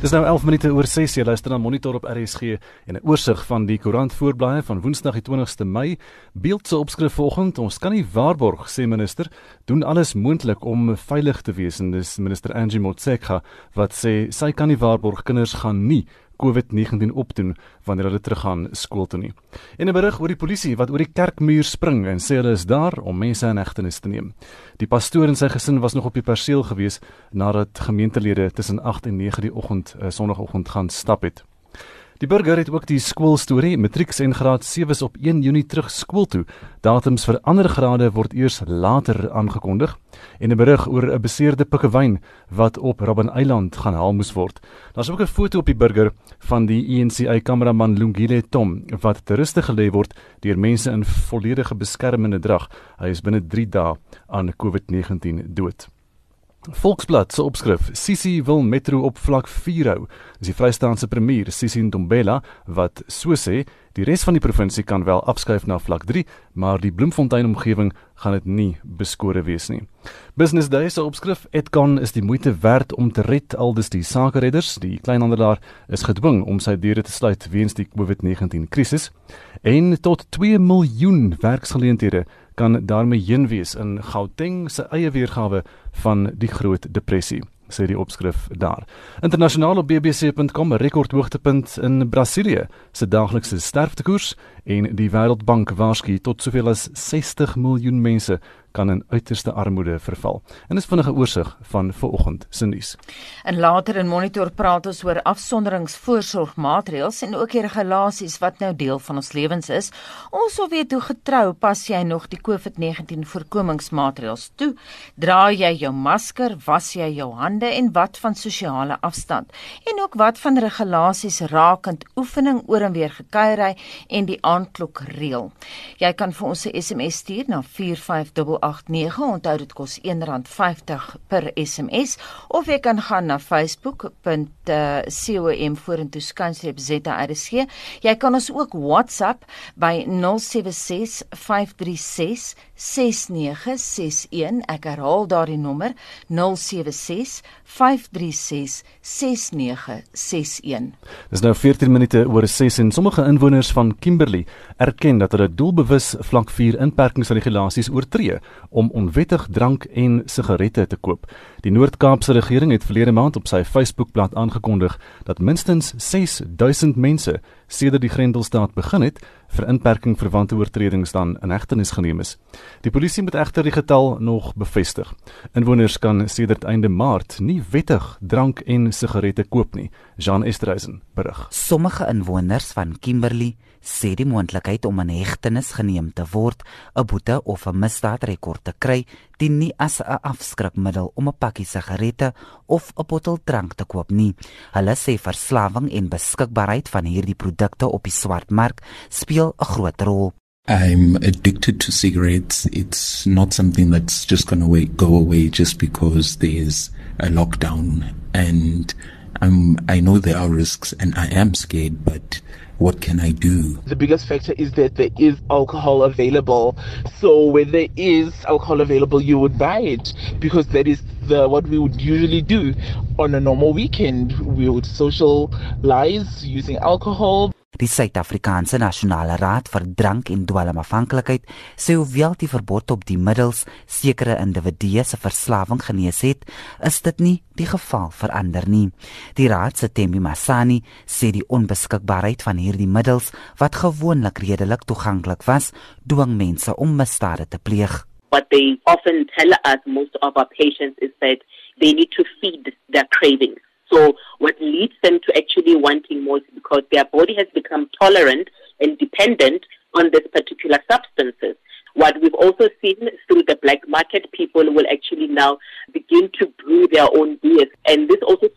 Dis nou 11 minute oor 6 jy luister na Monitor op RSG en 'n oorsig van die koerant voorblaaie van Woensdag die 20ste Mei. Beeldse opskrif vanoggend, ons kan nie waarborg sê minister doen alles moontlik om veilig te wees en dis minister Angie Motshekga wat sê sy kan nie waarborg kinders gaan nie COVID-19 opdoen wanneer hulle teruggaan skool toe nie. En 'n berig oor die polisie wat oor die kerkmuur spring en sê hulle is daar om mense in hegtenis te neem. Die pastoor en sy gesin was nog op die perseel gewees nadat gemeentelede tussen 8 en 9 die oggend, uh, sonoggend gaan stap het. Die burger het ook die skoolstorie matrieks en graad 7s op 1 Junie terug skool toe. Datums vir ander grade word eers later aangekondig en 'n berig oor 'n beseerde pikkewyn wat op Robben Eiland gaan haal moes word. Daar's ook 'n foto op die burger van die ENCA kameraman Lungile Tom wat te ruste gelê word deur mense in volledige beskermende drag. Hy is binne 3 dae aan COVID-19 dood. Volksblad se opskrif: Sisi wil metro op vlak 4 hou. Dis die Vrystaatse premier, Sisi Ntombela, wat so sê, die res van die provinsie kan wel afskuif na vlak 3, maar die Bloemfontein omgewing gaan dit nie beskore wees nie. Business Day se opskrif: Etcon is die moeite werd om te red aldus die sakeredders. Die kleinhandelaar is gedwing om sy deure te sluit weens die COVID-19 krisis. En tot 2 miljoen werksgeleenthede kan daarmee heen wees in Gauteng se eie weergawe van die Groot Depressie sê die opskrif daar. Internasionaal op bbc.com rekordhoogtepunt in Brasilië se daaglikse sterftekoers en die Wêreldbank waarsku tot soveel as 60 miljoen mense kan in uiterste armoede verval. En dis vinnige oorsig van vanoggend se nuus. En later in monitor praat ons oor afsonderingsvoorsorgmaatreëls en ook die regulasies wat nou deel van ons lewens is. Ons wil weet hoe getrou pas jy nog die COVID-19 voorkomingsmaatreëls toe? Dra jy jou masker, was jy jou hande en wat van sosiale afstand? En ook wat van regulasies rakend oefening oor en weer gekuierery en die aandklok reël? Jy kan vir ons 'n SMS stuur na 45 089 onthou dit kos R1.50 per SMS of jy kan gaan na facebook.com vorentoe skynstreep ZRSG jy kan ons ook WhatsApp by 076 536 6961 ek herhaal daardie nommer 076 536 6961 Dis nou 14 minute oor 6 en sommige inwoners van Kimberley erken dat hulle doelbewus vlak 4 inperkingsregulasies oortree om onwettig drank en sigarette te koop. Die Noord-Kaapse regering het verlede maand op sy Facebookblad aangekondig dat minstens 6000 mense sedert die Grendelstaat begin het vir inperking verwante oortredings dan in hegtenis geneem is. Die polisie moet egter die getal nog bevestig. Inwoners kan sedert einde Maart nie wettig drank en sigarette koop nie. Jean Estreisen berig. Sommige inwoners van Kimberley sê die moontlikheid om in hegtenis geneem te word, 'n boete of 'n misdaadrekord te kry, dien nie as 'n afskrikmiddel om 'n pakkie sigarette of 'n bottel drank te koop nie. Hulle sê verslawing en beskikbaarheid van hierdie produkte op die swartmark speel 'n groot rol. I'm addicted to cigarettes. It's not something that's just going to go away just because there's a lockdown and I'm I know there are risks and I am scared but what can I do? The biggest factor is that there is alcohol available. So when there is alcohol available, you would buy it because that is the what we would usually do on a normal weekend. We would socialize using alcohol. Die Suid-Afrikaanse Nasionale Raad vir Drank en Dwelmafhanklikheid sê hoewel die verbod op die middels sekere individue se verslawing genees het, is dit nie die geval vir ander nie. Die raad se Temi Masani sê die onbeskikbaarheid van hierdie middels wat gewoonlik redelik toeganklik was, dwing mense om misdade te pleeg. What they often tell us most of our patients is that they need to feed their cravings. So what leads them to actually wanting more is because their body has become tolerant and dependent on this particular substances. What we've also seen through the black market, people will actually now begin to brew their own beers. And this also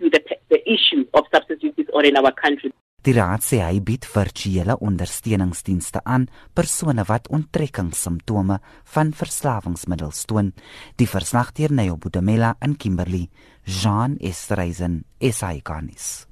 to the, the issue of substance use disorder in our country. Die raad sê hy bied virtuele ondersteuningsdienste aan persone wat onttrekkingssimptome van verslawingsmiddels toon. Die verslag deur Neo Budamela in Kimberley, Jean Estreisen, SAIGanis.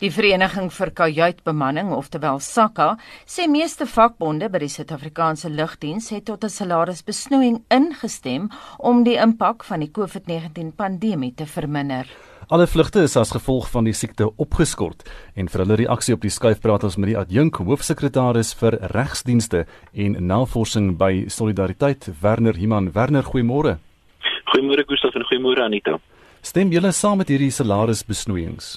Die Vereniging vir Kajuitbemanning, oftewel SAKA, sê meeste vakbonde by die Suid-Afrikaanse Lugdiens het tot 'n salarisbesnoeiing ingestem om die impak van die COVID-19 pandemie te verminder. Alle vlugte is as gevolg van die siekte opgeskort en vir hulle reaksie op die skuif praat ons met die adjunk hoofsekretaris vir regsdienste en navorsing by Solidariteit Werner Himan. Werner, goeiemôre. Goeiemôre Gustaf en goeiemôre Anita. Stem julle saam met hierdie salarisbesnoeiings?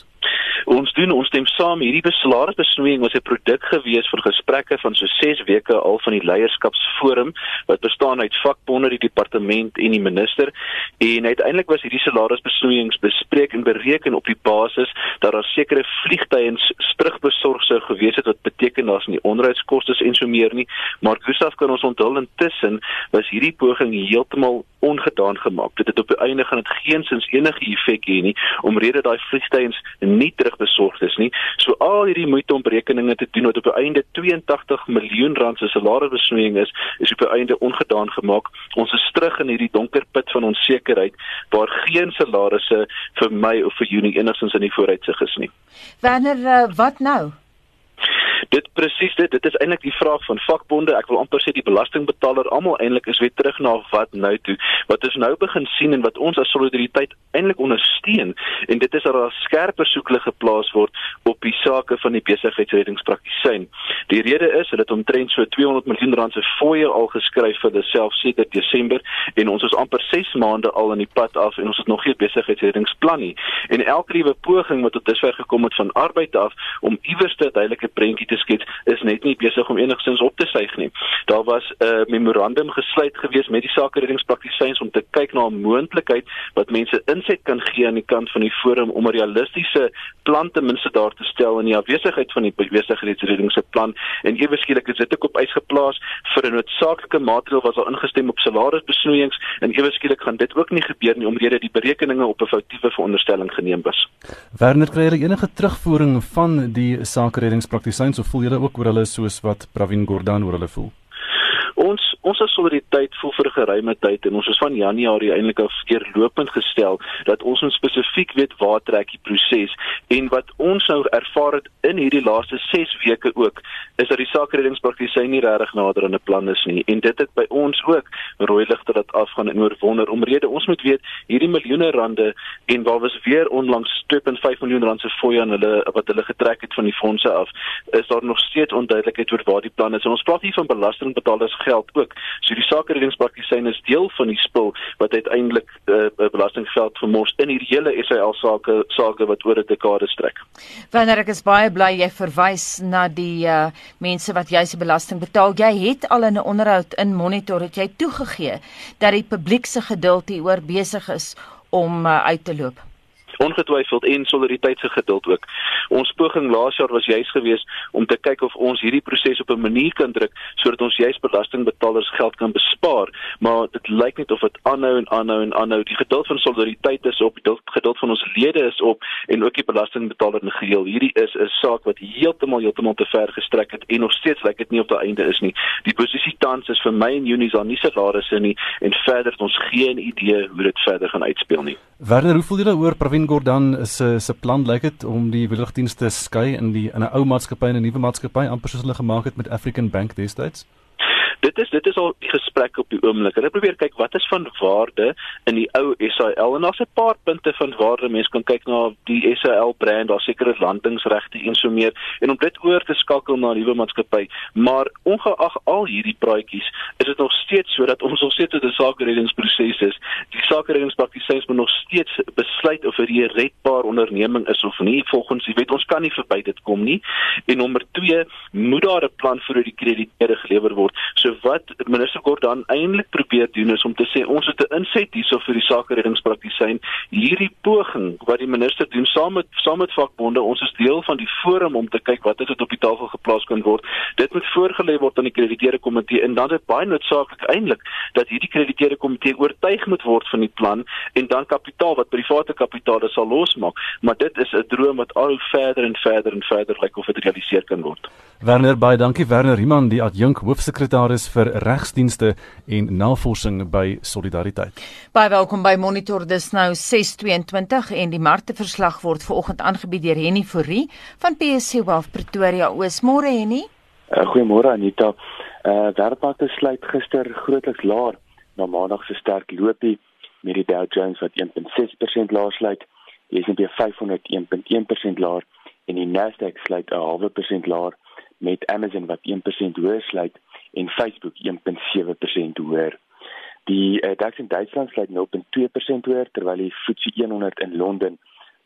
Ons doen ons stem saam. Hierdie besalarisbesnoeiing was 'n produk gewees vir gesprekke van so 6 weke al van die leierskapsforum wat bestaan uit vakbonde, die departement en die minister. En uiteindelik was hierdie salarisbesnoeiings bespreek en bereken op die basis dat daar sekere vliegtuiens terugbesorg sou gewees het wat beteken daar's nie onderhoudskoste en so meer nie. Maar Gustaf kan ons onthul intussen was hierdie poging heeltemal ongedaan gemaak. Dit het op die einde gaan dit geensins enige effek hê nie omrede daai vliegtuiens nie terug besorg is nie. So al hierdie moeite om berekeninge te doen wat op die einde 82 miljoen rand se salarisbesnoeiing is, is op die einde ongedaan gemaak. Ons is terug in hierdie donker put van onsekerheid waar geen salarisse vir my of vir Junie enigstens in die vooruitsig is nie. Wanneer uh, wat nou? Dit presies dit, dit is eintlik die vraag van vakbonde. Ek wil amper sê die belastingbetaler almal eintlik is weer terug na wat nou toe. Wat ons nou begin sien en wat ons as solidariteit eintlik ondersteun en dit is dat daar skerper soekle geplaas word op die sake van die besigheidsreddingspraktisyn. Die rede is dat dit omtrent so 200 miljoen rand se fooie al geskryf vir hulself sedert Desember en ons is amper 6 maande al in die pad af en ons het nog geen besigheidsreddingsplan nie. En elke liewe poging wat tot dusver gekom het van arbeid af om iewers 'n duidelike prentjie te skets is net nie besig om enigstens op te suig nie. Daar was 'n uh, memorandum gesluit gewees met die sakereddingspraktisyns om te kyk na 'n moontlikheid wat mense inset kan gee aan die kant van die forum om 'n realistiese plan ten minste daar te stel in die afwesigheid van die besigheidsreddingse plan en ewe skielik is dit ook op ys geplaas vir 'n noodsaaklike maatreel wat al ingestem op salarisbesnoeiings en ewe skielik gaan dit ook nie gebeur nie omdat die berekeninge op 'n foutiewe veronderstelling geneem is. Werner kry jy enige terugvoering van die sakereddingspraktisyns of voel julle ook oor hulle soos wat Pravin Gordhan oor hulle voel? Ons ons as solidariteit voel vir geruime tyd en ons is van Januarie eintlik al skeer lopend gestel dat ons ons spesifiek weet waar trek die proses en wat ons nou ervaar het in hierdie laaste 6 weke ook is dat die sakereddingspraktisy nie regtig nader aan 'n plan is nie. En dit het by ons ook rooi ligte dat afgaan en oorwonder omrede ons moet weet hierdie miljoene rande en waar was weer onlangs 2.5 miljoen rand se fooi aan hulle wat hulle getrek het van die fondse af is daar nog steeds onduidelikheid oor waar die plan is. En ons praat hier van belastingbetalers geld ook So die sakereddingspraktisyn is deel van die spul wat uiteindelik uh, belastinggeld vermors in hierdie hele SAL sake sake wat oor 'n dekade strek. Wanneer ek is baie bly jy verwys na die uh, mense wat jy se belasting betaal. Jy het al in 'n onderhoud in Monitor het jy toegegee dat die publiek se geduld hieroor besig is om uh, uit te loop ongetwyfeld en solidariteit se geduld ook. Ons poging laas jaar was juis geweest om te kyk of ons hierdie proses op 'n manier kan druk sodat ons juis belastingbetalers geld kan bespaar, maar dit lyk net of dit aanhou en aanhou en aanhou. Die geduld van solidariteit is op, die geduld van ons lede is op en ook die belastingbetaler in geheel. Hierdie is 'n saak wat heeltemal heeltemal te ver gestrek het en nog steeds lyk dit nie op die einde is nie. Die posisie tans is vir my en Junie is daar nie salarisse nie en verder het ons geen idee hoe dit verder gaan uitspeel nie. Werner, hoe voel jy daaroor Pravin Gordhan se se plan lyk dit om die weerligdienste skei in die in 'n ou maatskappy en 'n nuwe maatskappy amper soos hulle gemaak het met African Bank destyds? Dit is dit is al die gesprek op die oomblik. Hulle probeer kyk wat is van waarde in die ou SAL en daar's 'n paar punte van waarde. Mense kan kyk na die SAL brand, daar seker is landingsregte en so meer en om dit oor te skakel na 'n nuwe maatskappy. Maar ongeag al hierdie praatjies, is dit nog steeds so dat ons nog steeds 'n sakereddingsproses is. Die sakeredingspraktisyns moet nog steeds besluit of dit 'n redbare onderneming is of nie. Volgens die wet ons kan nie verby dit kom nie. En nommer 2, moet daar 'n plan vir hoe die krediteure gelewer word. So So wat minister Gordhan eintlik probeer doen is om te sê ons het 'n inset hierso vir die sakereddingspraktisyn. Hierdie poging wat die minister doen saam met saam met vakbonde, ons is deel van die forum om te kyk wat dit op die tafel geplaas kan word. Dit moet voorgelê word aan die krediteure komitee en dan is dit baie noodsaaklik eintlik dat hierdie krediteure komitee oortuig moet word van die plan en dan kapitaal wat private kapitaal sal losmaak. Maar dit is 'n droom wat al verder en verder en verder lyk of dit realiseer kan word. Werner baie dankie Werner Riemann die adjunk hoofsekretaris vir regsdienste en navorsing by Solidariteit. Baie welkom by Monitor dis nou 6:22 en die markteverslag word vanoggend aangebied deur Henny Fourie van PSC Wealth Pretoria. Oosmôre Henny. Uh, Goeiemôre Anita. Uh wêreldmarkte sluit gister grootliks laer na maandag se sterk loopie met die Dow Jones wat 1.6% laer sluit Die S&P 500 1.1% laer en die Nasdaq sluit 'n halwe persent laer met Amazon wat 1% hoër sluit en Facebook 1.7% hoër. Die uh, DAX in Duitsland sluit 0.2% hoër terwyl die FTSE 100 in Londen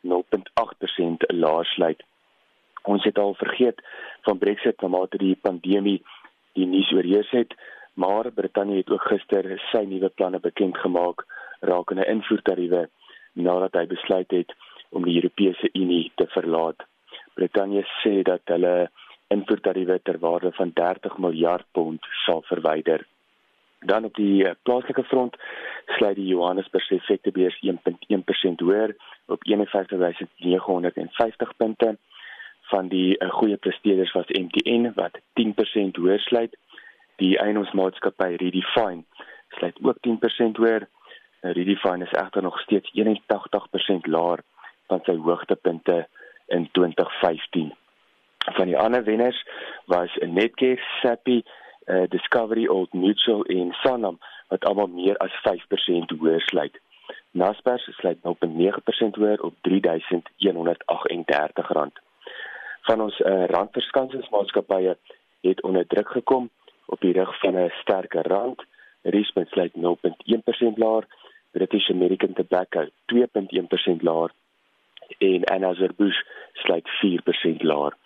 0.8% laer sluit. Ons het al vergeet van Brexit nadat die pandemie die nuus oorheers het, maar Brittanje het ook gister sy nuwe planne bekend gemaak rakende invoertariewe nadat hy besluit het om die Europese Unie te verlaat. Brittanje sê dat hulle invoertariewe ter waarde van 30 miljard pond sal verwyder. Dan op die eh, plaaslike front sluit die Johannesburgse effektebeurs 1.1% hoër op 51950 punte van die uh, goeie presteerders was MTN wat 10% hoër sluit. Die eienaarsmaatskappy Redefine sluit ook 10% hoër. Uh, Redefine is egter nog steeds 81% laer van sy hoogtepunte in 2015. Van die ander wenners was Netcare, Sappi, uh, Discovery, Old Mutual en Sanlam wat almal meer as 5% hoër sluit. Naspers sluit 0.9% hoër op R3138 van ons uh, randverskansingsmaatskappye het onder druk gekom op die rug van 'n sterker rand. Riesmith sluit 0.1% laer, British American Tobacco 2.1% laer en Anheuser-Busch sluit 4% laer.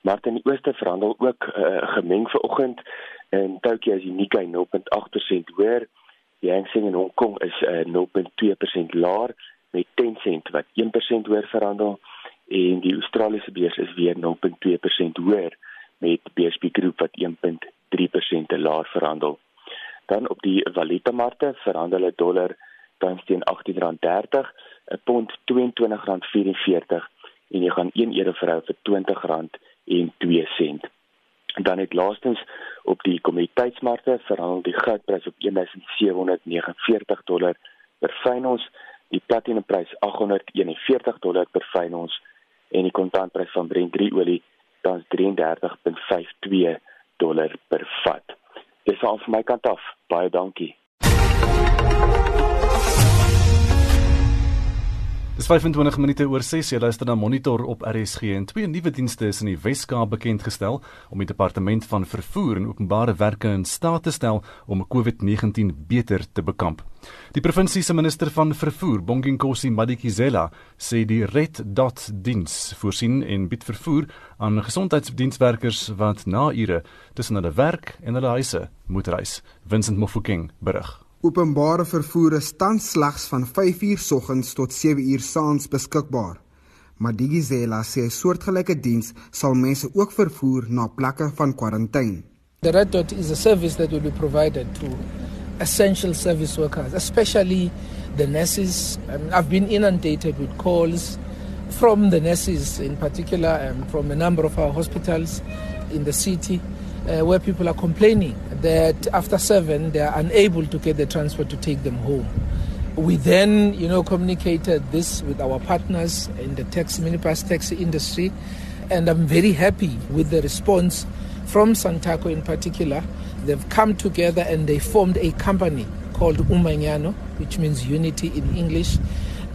Maar in die ooste verhandel ook uh, gemeng vanoggend en Tokyo is die Nikkei 0.8% hoër. Die Hang Seng in Hong Kong is uh, eh, 0.2% laer met Tencent wat 1% hoër verhandel en die Australiese beurs is weer 0.2% hoër met BSP Groep wat 1.3% te laer verhandel. Dan op die valutamarkte verhandel 'n dollar tans teen R18.30, 'n pond R22.44 en jy gaan 1 euro vir R20.02 sent. En dan het laastens op die kommoditeitsmarkte verhandel die goudprys op 1749 dollar per fyn ons, die platinumprys 841 dollar per fyn ons en die kontantprys van Brent 3 olie tans 33.52 dollar per vat. Dis al van my kant af. Baie dankie. Dis 25 minute oor 6 jy luister na Monitor op RSG en twee nuwe dienste is in die Wes-Kaap bekend gestel om die departement van vervoer en openbare werke in staat te stel om COVID-19 beter te bekamp. Die provinsie se minister van vervoer, Bonginkosi Madikizela, sê die Red Dot diens voorsien en bied vervoer aan gesondheidsdienswerkers wat na ure tussen hulle werk en hulle huise moet reis. Vincent Mofokeng berig. Openbare vervoer is tans slegs van 5uur soggens tot 7uur saans beskikbaar. Maar Digizela sê soortgelyke diens sal mense ook vervoer na plekke van kwarantyne. The Red Dot is a service that will be provided to essential service workers, especially the nurses. Um, I've been inundated with calls from the nurses in particular and from a number of our hospitals in the city uh, where people are complaining that after seven they are unable to get the transport to take them home. We then, you know, communicated this with our partners in the taxi, minibus taxi industry, and I'm very happy with the response from Santaco in particular. They've come together and they formed a company called Umanyano, which means unity in English,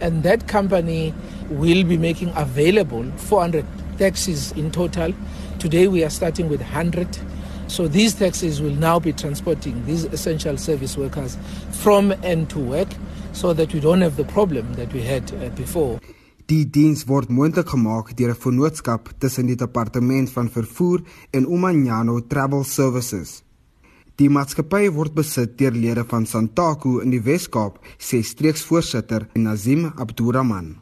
and that company will be making available 400 taxis in total. Today we are starting with 100 So these taxis will now be transporting these essential service workers from and to work so that we don't have the problem that we had uh, before. Die diens word moontlik gemaak deur 'n vennootskap tussen die departement van vervoer en Umanyano Travel Services. Die maatskappy word besit deur lede van Santaku in die Wes-Kaap, sê streeksvoorsitter Nazim Abdurrahman.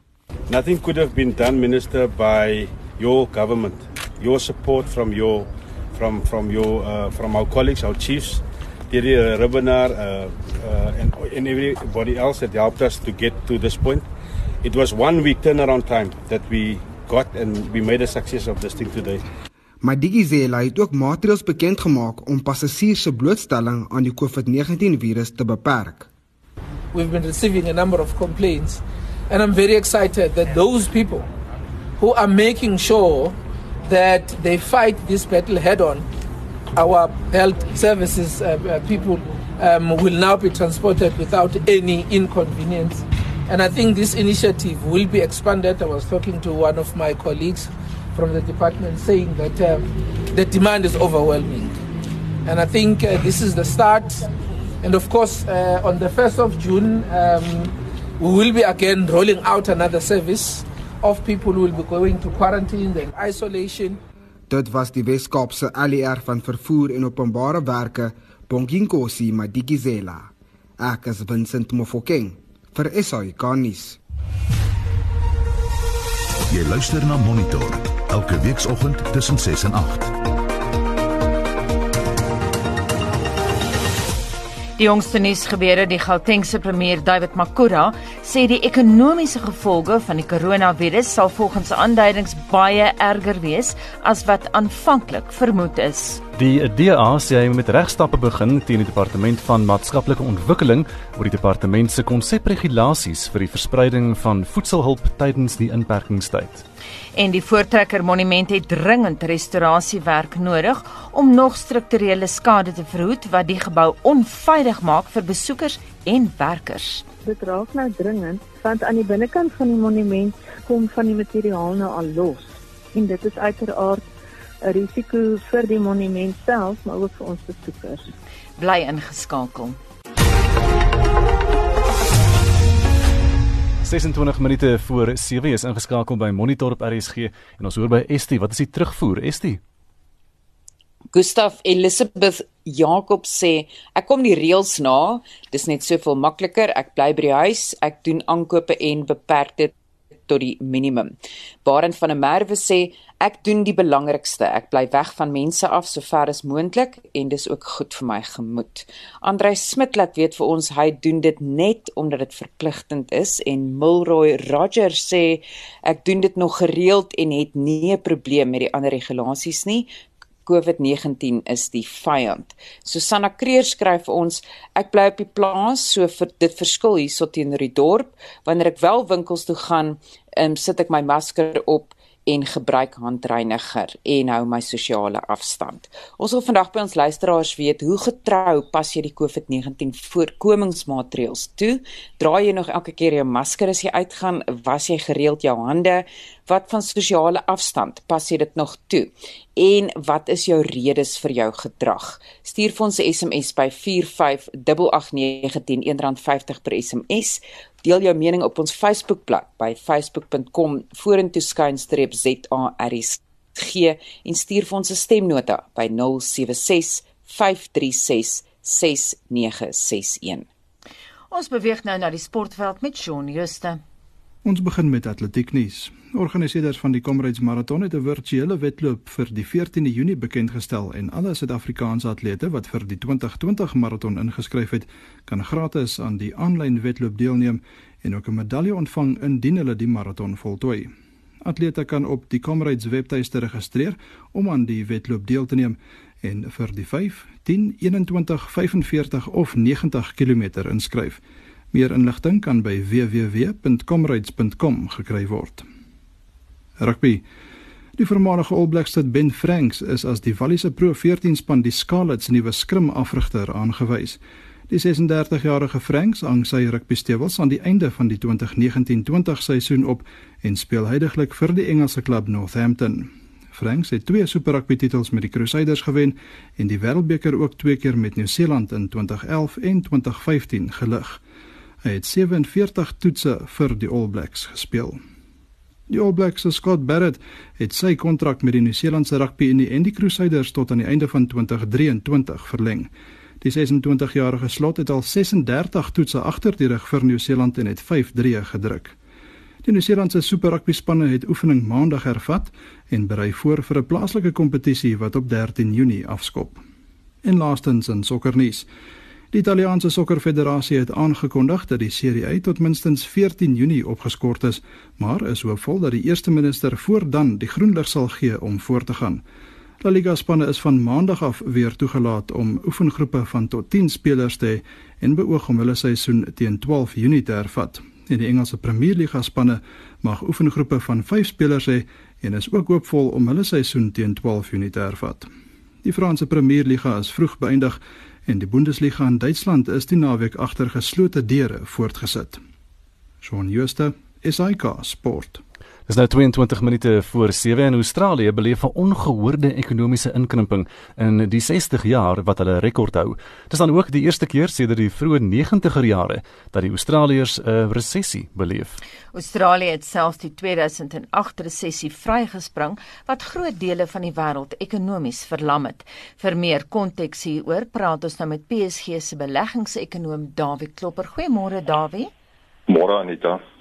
Nothing could have been done minister by your government. Your support from your from from your uh, from our colleagues, our chiefs, Thierry uh, Ribbenaar, uh, uh, and, and everybody else that helped us to get to this point. It was one week turnaround time that we got, and we made a success of this thing today. Maar Digizela het ook maatreëls bekend gemaak om passasiers se blootstelling aan die COVID-19 virus te beperk. We've been receiving a number of complaints and I'm very excited that those people who are making sure that they fight this battle head on. Our health services uh, uh, people um, will now be transported without any inconvenience. And I think this initiative will be expanded. I was talking to one of my colleagues from the department saying that uh, the demand is overwhelming. And I think uh, this is the start. And of course, uh, on the 1st of June, um, we will be again rolling out another service of people who will be going to quarantine and isolation. Dit was die Weskaapse ALR van vervoer en openbare werke, Bonginkosi Madikizela. Ek is Vincent Mofokeng vir SAI Garnis. Jy luister na Monitor elke weekoggend tussen 6 en 8. Die jongste nuus gebeure die Gautengse premier David Makura sê die ekonomiese gevolge van die koronavirus sal volgens aanduidings baie erger wees as wat aanvanklik vermoed is. Die DA sê hy moet regstappe begin teen die departement van maatskaplike ontwikkeling oor die departement se konsepregulasies vir die verspreiding van voedselhulp tydens die inperkingstyd en die Voortrekker Monument het dringend restaurasiewerk nodig om nog strukturele skade te verhoed wat die gebou onveilig maak vir besoekers en werkers. Dit raak nou dringend want aan die binnekant van die monument kom van die materiaal nou al los en dit is uiteraard 'n risiko vir die monument self maar ook vir ons besoekers. Bly ingeskakel. 26 minute voor 7 is ingeskakel by Monitor op RSG en ons hoor by Estie, wat is die terugvoer Estie? Gustaf Elizabeth Jakob sê ek kom die reëls na, dis net soveel makliker, ek bly by die huis, ek doen aankope en beperk dit tot die minimum. Barend van der Merwe sê ek doen die belangrikste. Ek bly weg van mense af so ver as moontlik en dis ook goed vir my gemoed. Andrei Smit laat weet vir ons hy doen dit net omdat dit verpligtend is en Milroy Rogers sê ek doen dit nog gereeld en het nie 'n probleem met die ander regulasies nie. COVID-19 is die vyand. Susanna Kreer skryf vir ons: Ek bly op die plaas, so vir dit verskil hierso teenoor die dorp. Wanneer ek wel winkels toe gaan, um, sit ek my masker op en gebruik handreiniger en hou my sosiale afstand. Ons wil vandag by ons luisteraars weet, hoe getrou pas jy die COVID-19 voorkomingsmaatreëls toe? Dra jy nog elke keer jou masker as jy uitgaan? Was jy gereeld jou hande? Wat van sosiale afstand? Pas jy dit nog toe? En wat is jou redes vir jou gedrag? Stuur vir ons 'n SMS by 4588919 R1.50 per SMS Deel jou mening op ons Facebookblad by facebook.com vorentoe skynstreep ZARSG en stuur vir ons 'n stemnota by 076 536 6961. Ons beweeg nou na die sportveld met Shaun Juster. Ons begin met atletieknuus. Organiseerders van die Comrades Marathon het 'n virtuele wedloop vir die 14de Junie bekend gestel en alle Suid-Afrikaanse atlete wat vir die 2020 marathon ingeskryf het, kan gratis aan die aanlyn wedloop deelneem en ook 'n medalje ontvang indien hulle die marathon voltooi. Atlete kan op die Comrades webtuiste registreer om aan die wedloop deel te neem en vir die 5, 10, 21, 45 of 90 km inskryf. Meer inligting kan by www.comrades.com gekry word. Rugby. Die voormalige All Blacks het Ben Franks is as die Walliese Pro 14 span die Scarlets nuwe skrim afrigter aangewys. Die 36-jarige Franks hang sy rugby stewels aan die einde van die 2019-20 seisoen op en speel heidaglik vir die Engelse klub Northampton. Franks het twee Super Rugby titels met die Crusaders gewen en die Wêreldbeker ook twee keer met Nieu-Seeland in 2011 en 2015 gelig. Hy het 47 toetse vir die All Blacks gespeel. Die All Blacks se Scott Barrett het sy kontrak met die Nieu-Seelandse Rugby en die Crusaders tot aan die einde van 2023 verleng. Die 26-jarige slot het al 36 toetse agter die rug vir Nieu-Seeland en het 5-3 gedruk. Die Nieu-Seelandse Super Rugby spanne het oefening maandag hervat en berei voor vir 'n plaaslike kompetisie wat op 13 Junie afskop. En laastens in sokkernuus. Die Italiaanse Sokkerfederasie het aangekondig dat die Serie A tot minstens 14 Junie opgeskort is, maar is hoopvol dat die eerste minister voor dan die groen lig sal gee om voort te gaan. La Liga spanne is van maandag af weer toegelaat om oefengroepe van tot 10 spelers te hê en beoog om hulle seisoen teen 12 Junie te hervat. En die Engelse Premier Liga spanne mag oefengroepe van 5 spelers hê en is ook hoopvol om hulle seisoen teen 12 Junie te hervat. Die Franse Premier Liga is vroeg beëindig en die Bundesliga in Duitsland is die naweek agter geslote deure voortgesit. Shaun Schuster, SAK Sport. Dis nou 22 minute voor 7 en Australië beleef 'n ongehoorde ekonomiese inkrimping in die 60 jaar wat hulle rekord hou. Dis dan ook die eerste keer sedert die vroeë 90er jare dat die Australiërs 'n resessie beleef. Australië het selfs die 2008 resessie vrygespring wat groot dele van die wêreld ekonomies verlam het. Vir meer konteks hieroor praat ons nou met PSG se beleggingsekonoom Dawie Klopper. Goeiemôre Dawie. Môre Anita.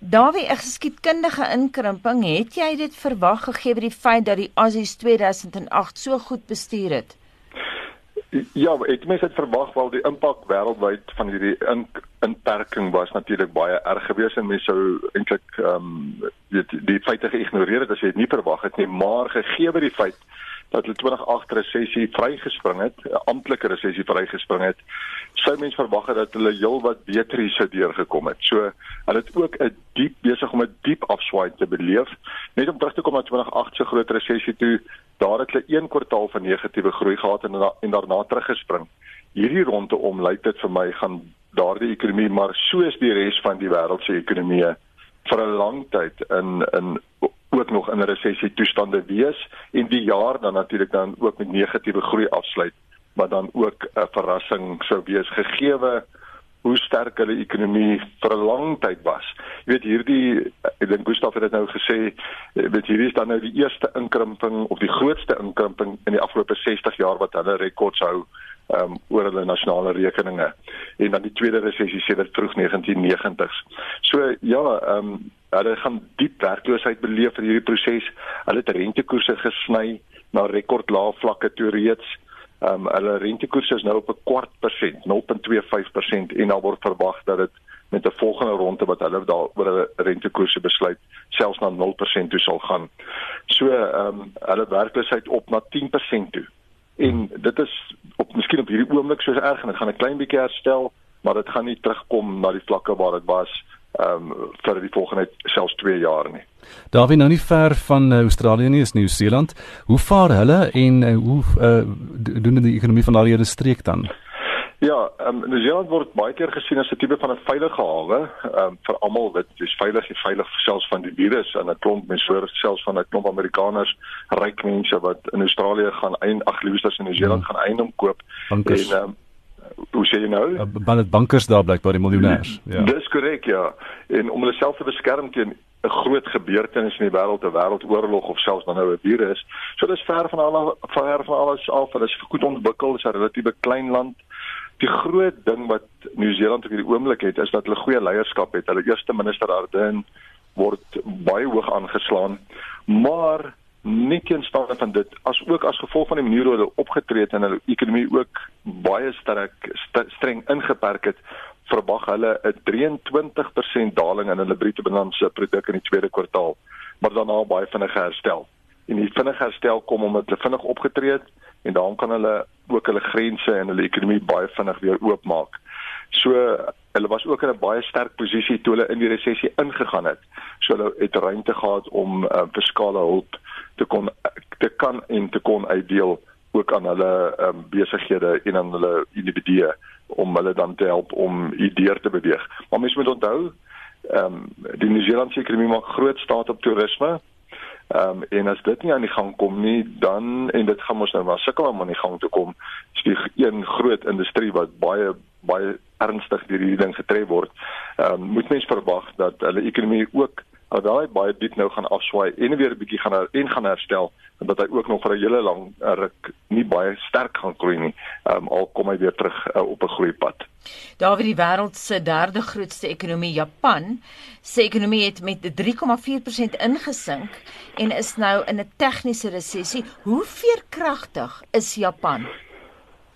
Dawie, 'n geskiedkundige inkrimping, het jy dit verwag gegee die feit dat die Aussies 2008 so goed bestuur het? Ja, ek mens het verwag wel die impak wêreldwyd van hierdie in, inperking was natuurlik baie erg geweest en mense sou eintlik ehm um, weet die feite geïgnoreer het as jy dit nie verwag het nie, maar gegee by die feit dat hulle 2008 resessie vrygespring het, 'n amptelike resessie vrygespring het, sou mens verwag het dat hulle heelwat beter hier sou deurgekom het. So, hulle het ook 'n diep besig om 'n diep afswaai te beleef. Net om terug te kom na 2008 se groot resessie toe, daar het hulle een kwartaal van negatiewe groei gehad en, en daarna teruggespring. Hierdie rondom lyk dit vir my gaan daardie ekonomie maar soos die res van die wêreld se ekonomieë vir 'n lang tyd in in ook nog in 'n resessie toestande wees en die jaar dan natuurlik dan ook met negatiewe groei afsluit maar dan ook 'n verrassing sou wees gegeewe hoe sterk hulle ekonomie vir 'n lang tyd was. Jy weet hierdie ek dink Gustaf het dit nou gesê, weet hierdie is dan nou die eerste inkrimping of die grootste inkrimping in die afgelope 60 jaar wat hulle rekords hou um, oor hulle nasionale rekeninge en dan die tweede resessie sedert vroeg 1990s. So ja, ehm um, hulle gaan diep werkloosheid beleef in hierdie proses. Hulle het rentekoerse gesny na rekordlae vlakke toe reeds. Ehm um, hulle rentekoerse is nou op 'n kwart persent, 0.25% en daar word verwag dat dit met 'n volgende ronde wat hulle daar oor hulle rentekoerse besluit selfs na 0% toe sal gaan. So ehm um, hulle werkloosheid op na 10% toe. En dit is op miskien op hierdie oomblik soos erg en dit gaan 'n klein bietjie herstel, maar dit gaan nie terugkom na die vlakke waar dit was ehm um, vir die volgende selfs 2 jaar nie. Daar wie nou nie ver van uh, Australië nie is Nieu-Seeland. Hoe vaar hulle en uh, hoe uh, doen die ekonomie van daardie streek dan? Ja, ehm um, Nieu-Seeland word baie keer gesien as 'n tipe van 'n veilige hawe, ehm um, vir almal dit is veilig, is veilig selfs van die virus en 'n klomp mense hoor selfs van 'n klomp Amerikaners, ryk mense wat in Australië gaan ein ag liewers in Nieu-Seeland hmm. gaan eiendom koop Bankers. en ehm um, hoe sê jy nou? Binne bankers daar blykbaar die miljonêers. Ja. Dis korrek, ja. En om hulle self te beskerm teen 'n groot gebeurtenis in die wêreld, 'n wêreldoorlog of selfs dan nou 'n virus. So dis ver van al ver van alles af. Hulle is goed ontwikkel, is 'n relatiewe klein land. Die groot ding wat Nieu-Seeland op hierdie oomblik het, is dat hulle goeie leierskap het. Hulle eerste minister Ardern word baie hoog aangeslaan, maar nie teenstaande van dit as ook as gevolg van die manier hoe hulle opgetree het en hulle ekonomie ook baie sterk st streng ingeperk het verwag hulle 'n 23% daling in hulle bruto binnelandse produk in die tweede kwartaal, maar daarna baie vinnig herstel. En die vinnige herstel kom omdat hulle vinnig opgetree het en daarom kan hulle ook hulle grense en hulle ekonomie baie vinnig weer oopmaak. So hulle was ook in 'n baie sterk posisie toe hulle in die resessie ingegaan het. So hulle het ruimte gehad om uh, fiskale hulp te kon te kan en te kon uitdeel ook aan hulle um, besighede en aan hulle individue om hulle dan te help om ideer te beweeg. Maar mens moet onthou, ehm um, die Nieu-Seelandse ekonomie maak groot staat op toerisme. Ehm um, en as dit nie aan die gang kom nie, dan en dit gaan ons nou maar sukkel om aan die gang te kom. Dis die een groot industrie wat baie baie ernstig deur hierdie ding getref word. Ehm um, moet mens verwag dat hulle ekonomie ook alhoewel hy baie diep nou gaan afswaai en weer 'n bietjie gaan en gaan herstel en dat hy ook nog vir 'n hele lang ruk nie baie sterk gaan groei nie. Ehm um, al kom hy weer terug uh, op 'n groeipad. Daar wie die wêreld se derde grootste ekonomie Japan, se ekonomie het met 3,4% ingesink en is nou in 'n tegniese resessie. Hoe veerkragtig is Japan?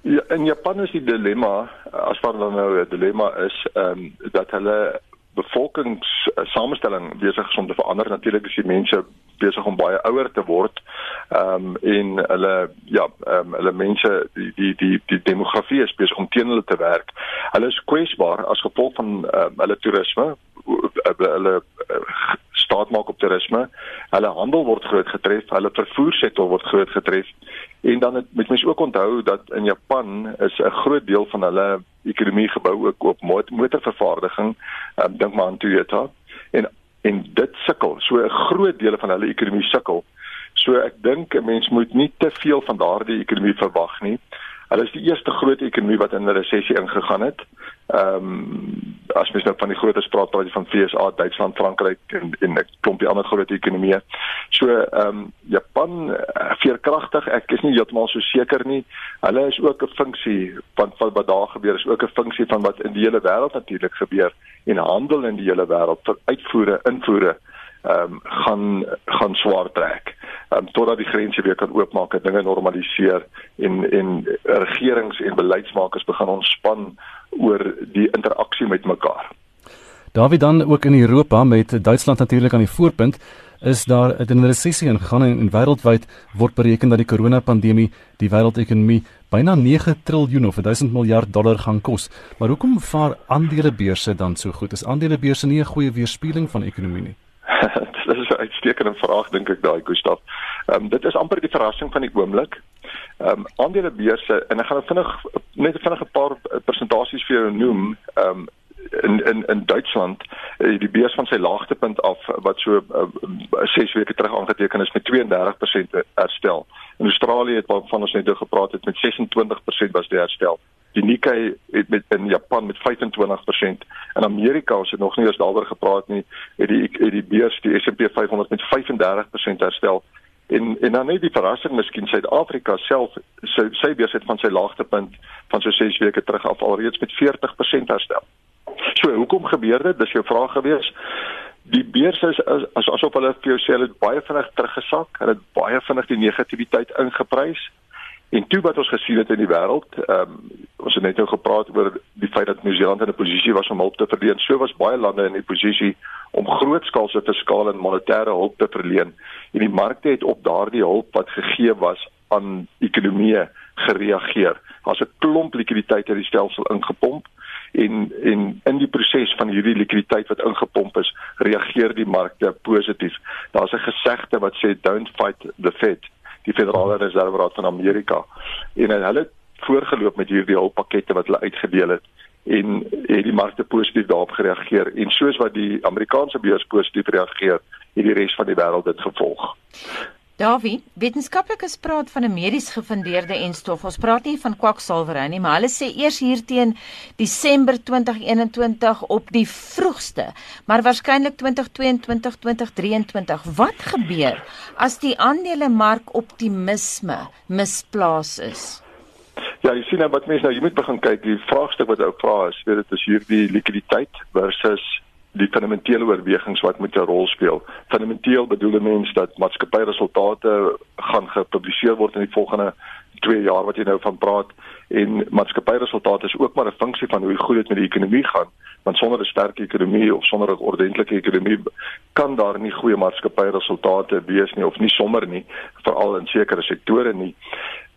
Ja, in Japan is die dilemma as wat dan nou 'n dilemma is, ehm um, dat hulle bevolkingssamestelling besig om te verander. Natuurlik is die mense besig om baie ouer te word. Ehm um, en hulle ja, ehm um, hulle mense die die die die demografie is besig om teen hulle te werk. Hulle is kwesbaar as gevolg van um, hulle toerisme, hulle uh, staat maak op toerisme. Hulle handel word groot getref, hulle vervoersektor word groot getref. En dan het, moet mens ook onthou dat in Japan is 'n groot deel van hulle ekonomie gebou ook op motorvervaardiging, um, dink maar aan Toyota. En en dit sukkel. So 'n groot deel van hulle ekonomie sukkel. So ek dink 'n mens moet nie te veel van daardie ekonomie verwag nie. Hulle is die eerste groot ekonomie wat in 'n resessie ingegaan het. Ehm um, as mens nou van die groter spraak praat van FSA, Duitsland, Frankryk en en 'n klompie ander groot ekonomieë. So ehm um, Japan uh, veerkragtig, ek is nie heeltemal so seker nie. Hulle is ook 'n funksie van van wat daar gebeur, is ook 'n funksie van wat in die hele wêreld natuurlik gebeur en handel in die hele wêreld vir uitvoere, invoere ehm um, gaan gaan swaar trek. Um, totdat die grense weer kan oopmaak en dinge normaliseer en en regerings en beleidsmakers begin ontspan oor die interaksie met mekaar. Dawie dan ook in Europa met Duitsland natuurlik aan die voorpunt is daar 'n resessie ingegaan en, en wêreldwyd word bereken dat die koronapandemie die wêreldekonomie byna 9 triljoen of 1000 miljard dollar gaan kos. Maar hoekom vaar aandelebeurse dan so goed? Is aandelebeurse nie 'n goeie weerspieëling van ekonomie nie? dit is 'n uitstekende vraag dink ek daai Gustaf. Ehm um, dit is amper die verrassing van die oomblik. Ehm um, aandelebeurse en ek gaan vinnig net vinnig 'n paar persentasies vir jou noem. Ehm um, in in in Duitsland uh, die beurs van sy laagtepunt af wat so 6 uh, weke terug aangeteken is met 32% herstel. In Australië het waarvan ons net nou gepraat het met 26% was die herstel. Die Nikkei het met in Japan met 25% en Amerika ons het nog nie eens daaroor gepraat nie het die het die beurs die S&P 500 met 35% herstel en en dan net die verrassing miskien Suid-Afrika self sy sy beurs het van sy laagtepunt van so 6 weke terug af alreeds met 40% herstel. So hoekom gebeur dit? Dis jou vraag gewees. Die beurs is as, as asof hulle vir jou sê hulle het baie vinnig teruggesak, hulle het baie vinnig die negativiteit ingeprys. En toe wat ons gesien het in die wêreld, ehm um, ons het net nou gepraat oor die feit dat Nieu-Seeland in 'n posisie was om hulp te verleen. So was baie lande in die posisie om grootskaalse fiskale en monetêre hulp te verleen. En die markte het op daardie hulp wat gegee was aan ekonomieë gereageer. Daar's 'n klomp likwiditeit in die stelsel ingepomp en en in die proses van hierdie likwiditeit wat ingepomp is, reageer die markte positief. Daar's 'n gesegde wat sê don't fight the Fed die Federale Reserveraad van Amerika en hulle het voorgeloop met hierdie hulppakkette wat hulle uitgedeel het en het die markte positief daarop gereageer en soos wat die Amerikaanse beurs positief reageer, het die res van die wêreld dit gevolg. Davie, wetenskaplikes praat van 'n medies gefundeerde enstof. Ons praat nie van kwaksalwery nie, maar hulle sê eers hier teen Desember 2021 op die vroegste, maar waarskynlik 2022, 2023. Wat gebeur as die aandelemark optimisme misplaas is? Ja, jy sien nou wat mense nou, jy moet begin kyk, die vraagstuk wat ou vra is, weet dit is hierdie likwiditeit versus die fundamentele oorwegings wat met 'n rol speel. Fundamenteel bedoel 'n mens dat maatskappyresultate gaan gepubliseer word in die volgende 2 jaar wat jy nou van praat en maatskappyresultate is ook maar 'n funksie van hoe goed dit met die ekonomie gaan. Want sonder 'n sterk ekonomie of sonder 'n ordentlike ekonomie kan daar nie goeie maatskappyresultate wees nie of nie sommer nie, veral in sekere sektore nie.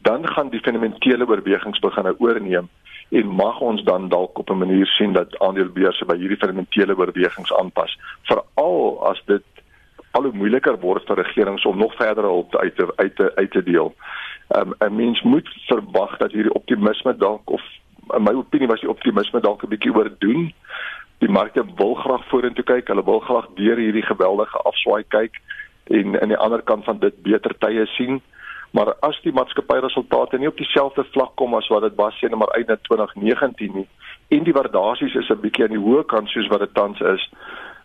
Dan gaan die fundamentele oorwegings begin oorneem en mag ons dan dalk op 'n manier sien dat aandelebeurse by hierdie fundamentele oorwegings aanpas veral as dit al hoe moeiliker word vir regerings om nog verdere hulp uit te uit te uit te deel. Um, 'n Mens moet verwag dat hierdie optimisme dalk of in my opinie was die optimisme dalk 'n bietjie oordoen. Die markte wil graag vorentoe kyk, hulle wil graag deur hierdie geweldige afswaai kyk en aan die ander kant van dit beter tye sien maar as die maatskappyresultate nie op dieselfde vlak kom as wat dit was sien maar uit in 2019 nie en die waardasies is 'n bietjie aan die hoë kant soos wat dit tans is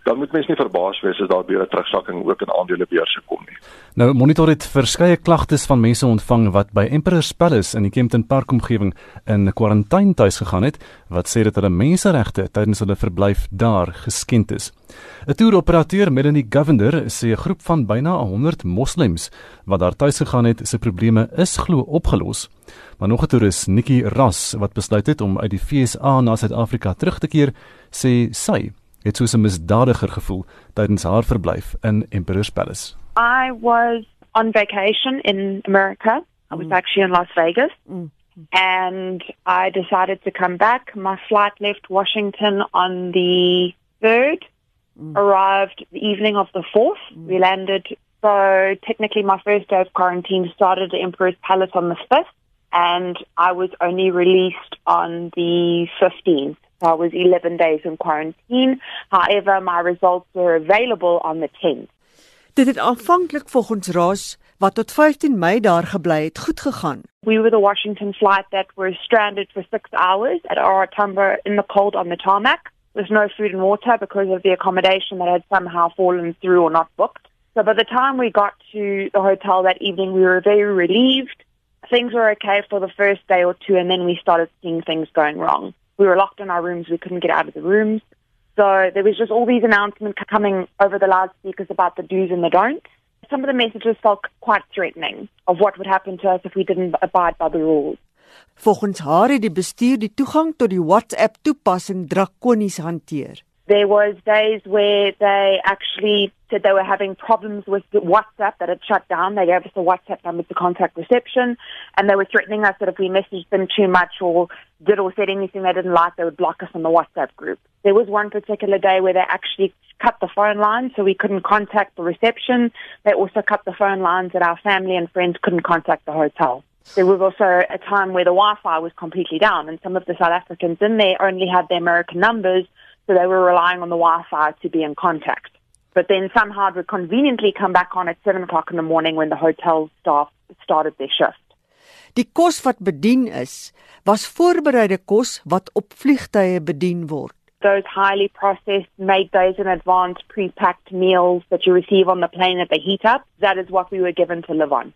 dan moet mens nie verbaas wees as daar weer 'n terugsakking ook in aandelebeurse kom nie. Nou Monitor het verskeie klagtes van mense ontvang wat by Emperor's Palace in die Kempton Park omgewing in kwarantyne tuis gegaan het wat sê dat hulle menseregte tydens hulle verblyf daar geskend is. 'n Toeroperateur Melanie Govender sê 'n groep van byna 100 moslems wat daar tuis gegaan het, se probleme is glo opgelos. Maar nog 'n toerist, Nikki Ras, wat besluit het om uit die FSA na Suid-Afrika terug te keer, sê sy het soos 'n misdadiger gevoel tydens haar verblyf in Emperor's Palace. I was on vacation in America. I was mm. actually in Las Vegas. Mm. And I decided to come back. My flight left Washington on the 3rd, mm. arrived the evening of the 4th. Mm. We landed. So technically, my first day of quarantine started at Emperor's Palace on the 5th. and I was only released on the 15th. So I was 11 days in quarantine. However, my results were available on the 10th. Dit het aanvanklik volgens Ross wat tot 15 Mei daar gebly het, goed gegaan. We were the Washington flight that were stranded for 6 hours at Aratambo in the cold on the tarmac. There's no food and water because of the accommodation that had somehow fallen through or not booked. So by the time we got to the hotel that evening, we were very relieved. Things were okay for the first day or two, and then we started seeing things going wrong. We were locked in our rooms. We couldn't get out of the rooms. So there was just all these announcements coming over the loudspeakers about the do's and the don'ts. Some of the messages felt quite threatening of what would happen to us if we didn't abide by the rules. Volgens haar het die bestuur die toegang tot die WhatsApp toepassing drakonies hanteer. There was days where they actually said they were having problems with WhatsApp that had shut down. They gave us a WhatsApp number to contact reception, and they were threatening us that if we messaged them too much or did or said anything they didn't like, they would block us on the WhatsApp group. There was one particular day where they actually cut the phone line so we couldn't contact the reception. They also cut the phone lines that our family and friends couldn't contact the hotel. There was also a time where the Wi-Fi was completely down, and some of the South Africans in there only had their American numbers, so they were relying on the Wi-Fi to be in contact. But then somehow it would conveniently come back on at seven o'clock in the morning when the hotel staff started their shift. Die kos wat bedien is, was voorbereide kos wat op vliegtye bedien word. Those highly processed, made days in advance, pre-packed meals that you receive on the plane that they heat up, that is what we were given to live on.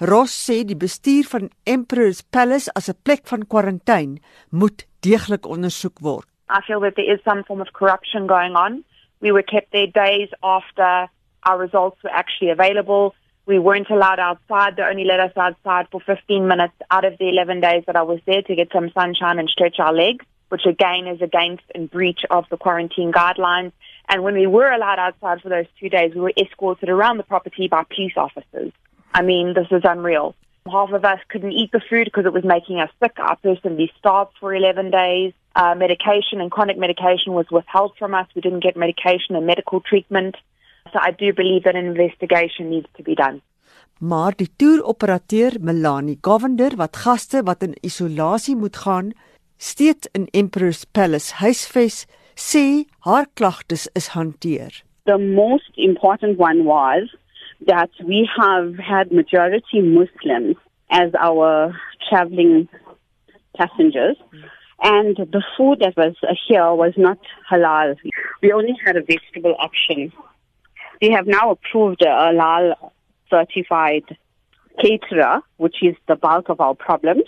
Ross sê die bestuur van Emperor's Palace as 'n plek van kwarantyne moet deeglik ondersoek word. I feel that there is some form of corruption going on. We were kept there days after our results were actually available. We weren't allowed outside. They only let us outside for 15 minutes out of the 11 days that I was there to get some sunshine and stretch our legs, which again is against and breach of the quarantine guidelines. And when we were allowed outside for those two days, we were escorted around the property by police officers. I mean, this is unreal. Half of us couldn't eat the food because it was making us sick. I personally starved for 11 days. Uh, medication and chronic medication was withheld from us. We didn't get medication and medical treatment. So I do believe that an investigation needs to be done. Maar die toeroperateur Melanie Govender wat gaste wat in isolasie moet gaan, steeds in Emperor's Palace huisves, sê haar klagtes is hanteer. The most important one was that we have had majority Muslims as our traveling passengers. And the food that was here was not halal. We only had a vegetable option. We have now approved a halal certified caterer, which is the bulk of our problems.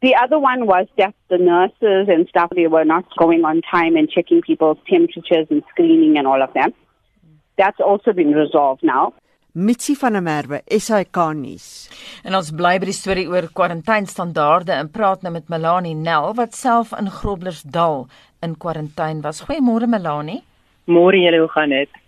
The other one was that the nurses and staff they were not going on time and checking people's temperatures and screening and all of that. That's also been resolved now. Mitsi van der Merwe, SAK nuus. En ons bly by die storie oor kwarantainestandaarde en praat nou met Melanie Nel wat self in Groblersdal in kwarantyne was. Goeiemôre Melanie. Môre julle, hoe gaan dit?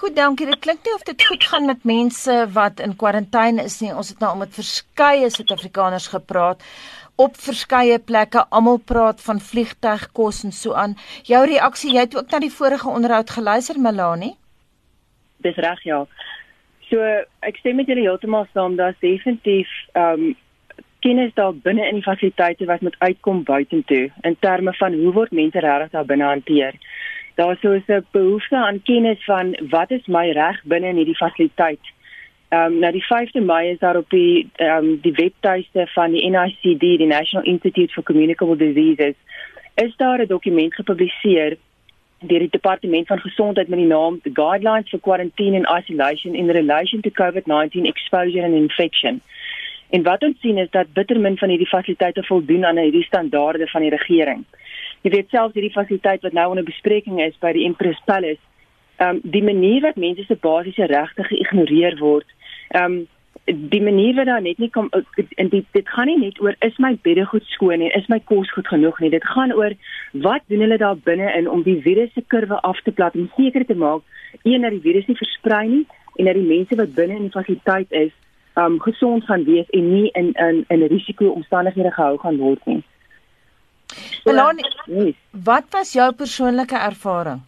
Goed, dankie. Dit klink nie of dit goed gaan met mense wat in kwarantyne is nie. Ons het nou al met verskeie Suid-Afrikaners gepraat op verskeie plekke. Almal praat van vliegtuigkos en so aan. Jou reaksie, jy het ook na die vorige onderhoud geluister, Melanie? Dis reg, ja. So, ek stem met julle heeltemal saam. Daar's definitief ehm um, kennis daar binne in die fasiliteite wat moet uitkom buitentoe in terme van hoe word mense regtig daar binne hanteer daar sou 'n behoefte aan kennis van wat is my reg binne in hierdie fasiliteit. Ehm um, nou die 5de Mei is daar op die ehm um, die webtuiste van die NICD, die National Institute for Communicable Diseases, is daar 'n dokument gepubliseer deur die departement van gesondheid met die naam The Guidelines for Quarantine and Isolation in Relation to COVID-19 Exposure and Infection. En wat ons sien is dat bitter min van hierdie fasiliteite voldoen aan hierdie standaarde van die regering jy weet selfs hierdie fasiliteit wat nou onder bespreking is by die Empress Palace, ehm um, die manier wat mense se basiese regte geïgnoreer word, ehm um, die manier wat daar net nie kom en dit dit gaan nie net oor is my bedde goed skoon en is my kos goed genoeg nie. Dit gaan oor wat doen hulle daar binne in om die virus se kurwe af te plat en seker te maak een dat die virus nie versprei nie en dat die mense wat binne in die fasiliteit is, um, gesond gaan wees en nie in in in risiko omstandighede gehou gaan word nie. Melanie, yes. wat was jou persoonlike ervaring?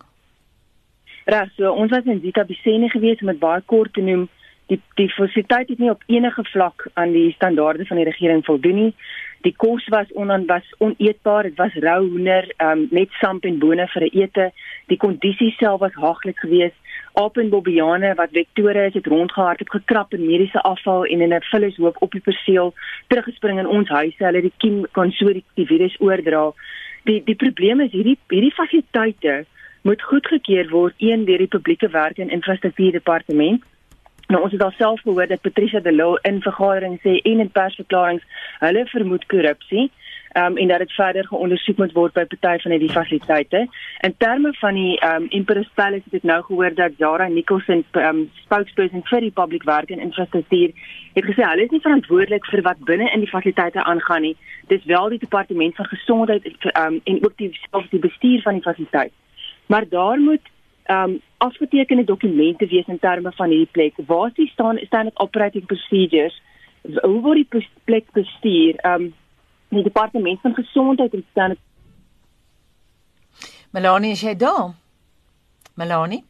Reg, so ons was in Zita Bisene gewees om dit baie kort te noem. Die fasiliteit het nie op enige vlak aan die standaarde van die regering voldoen nie. Die kos was onan was oneetbaar, dit was rou hoender, um, met samp en bone vir 'n ete. Die kondisie self was haaglik geweest. Aap en bobbiane wat vektore het rondgehardloop gekrap in mediese afval en in 'n vullishoop op die perseel teruggespring in ons huise. Hulle die kiem kon so die, die virus oordra. Die die probleem is hierdie hierdie fasiliteite moet goedgekeur word een deur die publieke werke en infrastruktuur departement Nou ons het alself gehoor dat Patricia de Lille in vergadering sê en in persverklaringe hulle vermoed korrupsie um, en dat dit verder geondersoek moet word by party van hierdie fasiliteite. In terme van die um, Empress Palace het ek nou gehoor dat Zara Nicholson um, spokesperson vir die public work en infrastruktuur het gesê hulle is nie verantwoordelik vir wat binne in die fasiliteite aangaan nie. Dis wel die departement van gesondheid um, en ook die selfs die bestuur van die fasiliteit. Maar daar moet um afgetekende dokumente wees in terme van hierdie plek. Waar is die staan standard operating procedures? Hoe word die plek bestuur? Um die departement van gesondheid en standard Melanie, is jy daar? Melanie?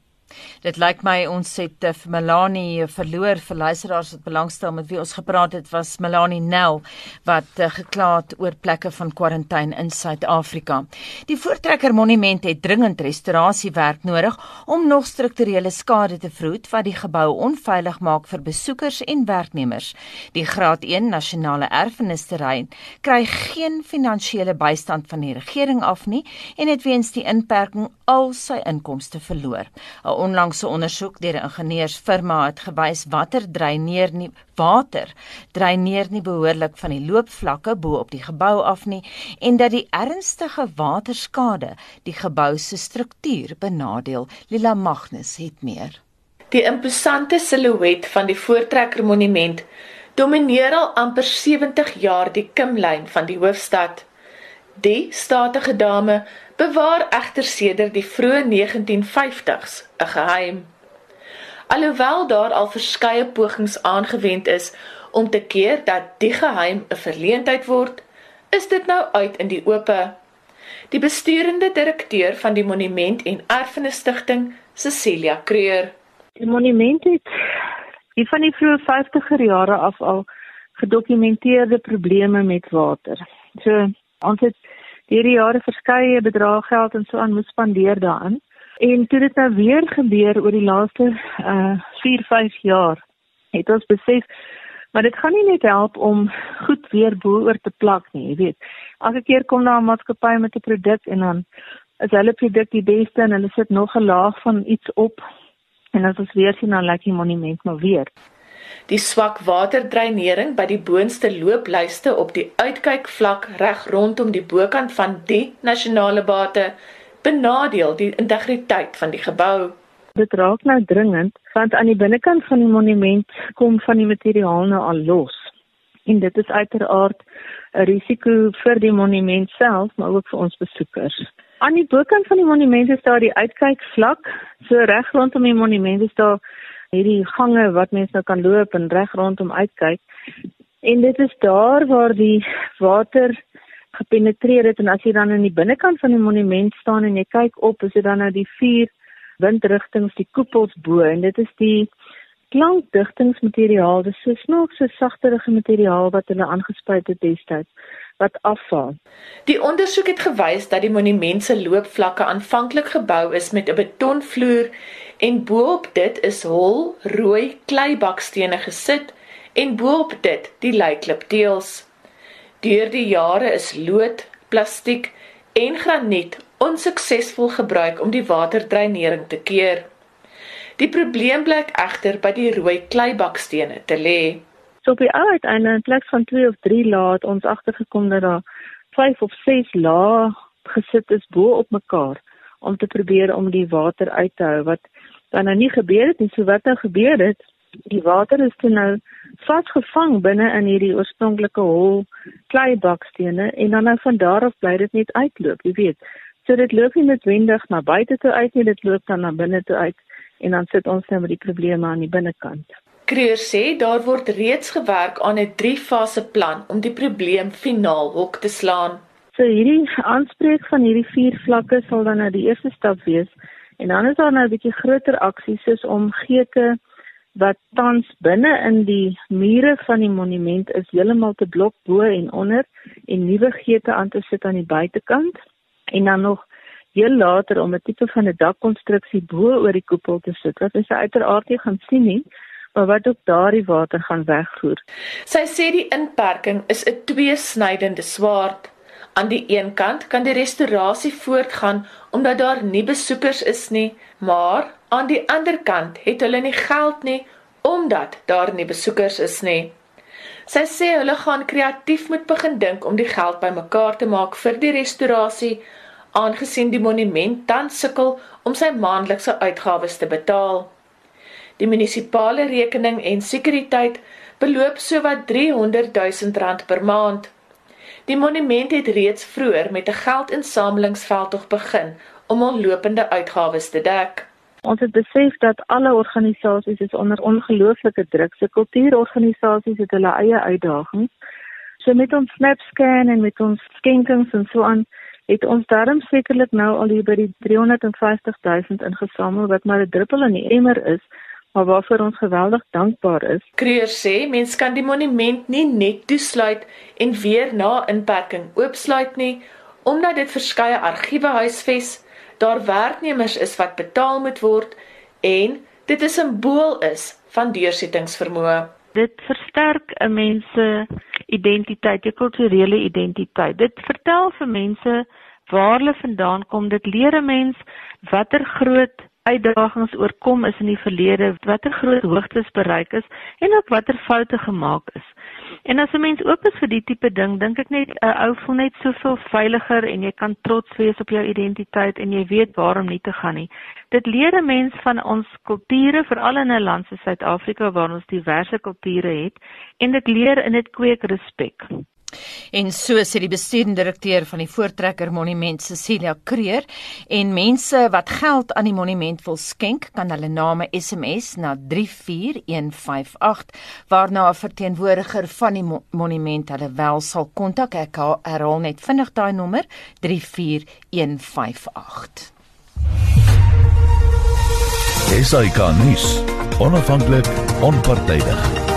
Dit lyk my ons het uh, Melanie verloor vir luisteraars wat belangstel met wie ons gepraat het was Melanie Nel wat uh, gekla het oor plekke van kwarantyne in Suid-Afrika. Die Voortrekker Monument het dringend restaurasiewerk nodig om nog strukturele skade te verhoed wat die gebou onveilig maak vir besoekers en werknemers. Die Graad 1 Nasionale Erfenisterrein kry geen finansiële bystand van die regering af nie en het weens die inperking al sy inkomste verloor. 'n onlangse ondersoek deur 'n ingenieursfirma het gewys watter dreineer nie water dreineer nie behoorlik van die loopvlakke bo op die gebou af nie en dat die ernstige waterskade die gebou se struktuur benadeel. Lila Magnus het meer. Die imposante silhouet van die Voortrekker Monument domineer al amper 70 jaar die kimlyn van die hoofstad. Die statige dame bewaar egter sedert die vroeë 1950s 'n geheim. Alhoewel daar al verskeie pogings aangewend is om te keer dat die geheim 'n verleentheid word, is dit nou uit in die ope. Die besturende direkteur van die Monument en Erfenis Stichting, Cecilia Creer. Die monument het die van die vroeë 50er jare af al gedokumenteerde probleme met water. So ons het hierdie jare verskeie bedrae geld en so aan moet spandeer daarin. En toe dit nou weer gebeur oor die laaste uh 4, 5 jaar, het ons besef maar dit gaan nie net help om goed weer bo-oor te plak nie, jy weet. Elke keer kom daar 'n maatskappy met 'n produk en dan is hulle produk die beste en hulle sit nog 'n laag van iets op en as ons weer sien dan lyk die monument maar weer. Die swak waterdreinering by die boonste looplyste op die uitkykvlak reg rondom die bokant van die nasionale bate benadeel die integriteit van die gebou. Dit raak nou dringend want aan die binnekant van die monument kom van die materiaal nou al los. En dit is uiteraard 'n risiko vir die monument self, maar ook vir ons besoekers. Aan die bokant van die monument is daar die uitkykvlak, so reg rondom die monument is daar hierdie gange wat mense nou kan loop en reg rondom uitkyk. En dit is daar waar die water gepenetreer het en as jy dan in die binnekant van die monument staan en jy kyk op, is dit dan nou die vier windrigtings, die koepels bo en dit is die klankdigtingsmateriaal. Dit is so snaaks so sagterige materiaal wat hulle aangespuit het destyds wat afval. Die ondersoek het gewys dat die monument se loopvlakke aanvanklik gebou is met 'n betonvloer en bo-op dit is hol rooi kleibaksstene gesit en bo-op dit die leiklip deels. Deur die jare is lood, plastiek en graniet onsuksesvol gebruik om die waterdreinering te keer. Die probleem blyk egter by die rooi kleibaksstene te lê. So by uiteinde in plek van 2 of 3 lae het ons agtergekom dat daar 5 of 6 lae gesit is bo op mekaar om te probeer om die water uit te hou wat dan nou nie gebeur het nie. So wat nou gebeur het, die water is toe nou vasgevang binne in hierdie oorspronklike hol kleibaksstene en dan nou van daar af bly dit net uitloop, jy weet. So dit loop nie noodwendig na buite toe uit nie, dit loop dan na binne toe uit en dan sit ons nou met die probleme aan die binnekant. Kreer sê daar word reeds gewerk aan 'n 3-fase plan om die probleem finaal hok te slaan. So hierdie aanspreek van hierdie vier vlakke sal dan nou die eerste stap wees En dan is daar nou 'n bietjie groter aksies soos om geuke wat tans binne in die mure van die monument is heeltemal te blok bo en onder en nuwe geete aan te sit aan die buitekant en dan nog heel later om 'n tipe van 'n dakkonstruksie bo oor die koepel te sit wat ons uiteraard nie gaan sien nie maar wat ook daardie water gaan wegvoer. Sy sê die inperking is 'n tweesnydende swaard. Aan die een kant kan die restaurasie voortgaan omdat daar nie besoekers is nie, maar aan die ander kant het hulle nie geld nie omdat daar nie besoekers is nie. Sy sê hulle gaan kreatief moet begin dink om die geld bymekaar te maak vir die restaurasie aangesien die monument tans sukkel om sy maandelikse uitgawes te betaal. Die munisipale rekening en sekuriteit beloop sowat 300 000 rand per maand. Die monument het reeds vroeër met 'n geldinsamelingsveldtog begin om onlopende uitgawes te dek. Ons het besef dat alle organisasies is onder ongelooflike druk. Se kultuurorganisasies het hulle eie uitdagings. So met ons SnapScan en met ons skenkings en so aan het ons daarom sekerlik nou al hier by die 350 000 ingesamel wat maar 'n druppel in die emmer is maar waarvoor ons geweldig dankbaar is. Kreur sê mens kan die monument nie net toesluit en weer na inperking oopsluit nie omdat dit verskeie argiewe huisves, daar werknemers is wat betaal moet word en dit 'n simbool is van deursettingsvermoë. Dit versterk 'n mens se identiteit, 'n kulturele identiteit. Dit vertel vir mense waar hulle vandaan kom. Dit leer 'n mens watter groot uitdagings oorkom is in die verlede, watter groot hoogtes bereik is en ook watter foute gemaak is. En as 'n mens oop is vir die tipe ding, dink ek net 'n ou voel net soveel veiliger en jy kan trots wees op jou identiteit en jy weet waarom nie te gaan nie. Dit leer 'n mens van ons kulture, veral in 'n land soos Suid-Afrika waar ons diverse kulture het, en dit leer en dit kweek respek. En so sê die bestuurende direkteur van die Voortrekker Monument Cecilia Creer en mense wat geld aan die monument wil skenk kan hulle name SMS na 34158 waarna 'n verteenwoordiger van die mo monument hulle wel sal kontak. Ek herhaal net vinnig daai nommer 34158. Esai Kanis, onafhanklik, onpartydig.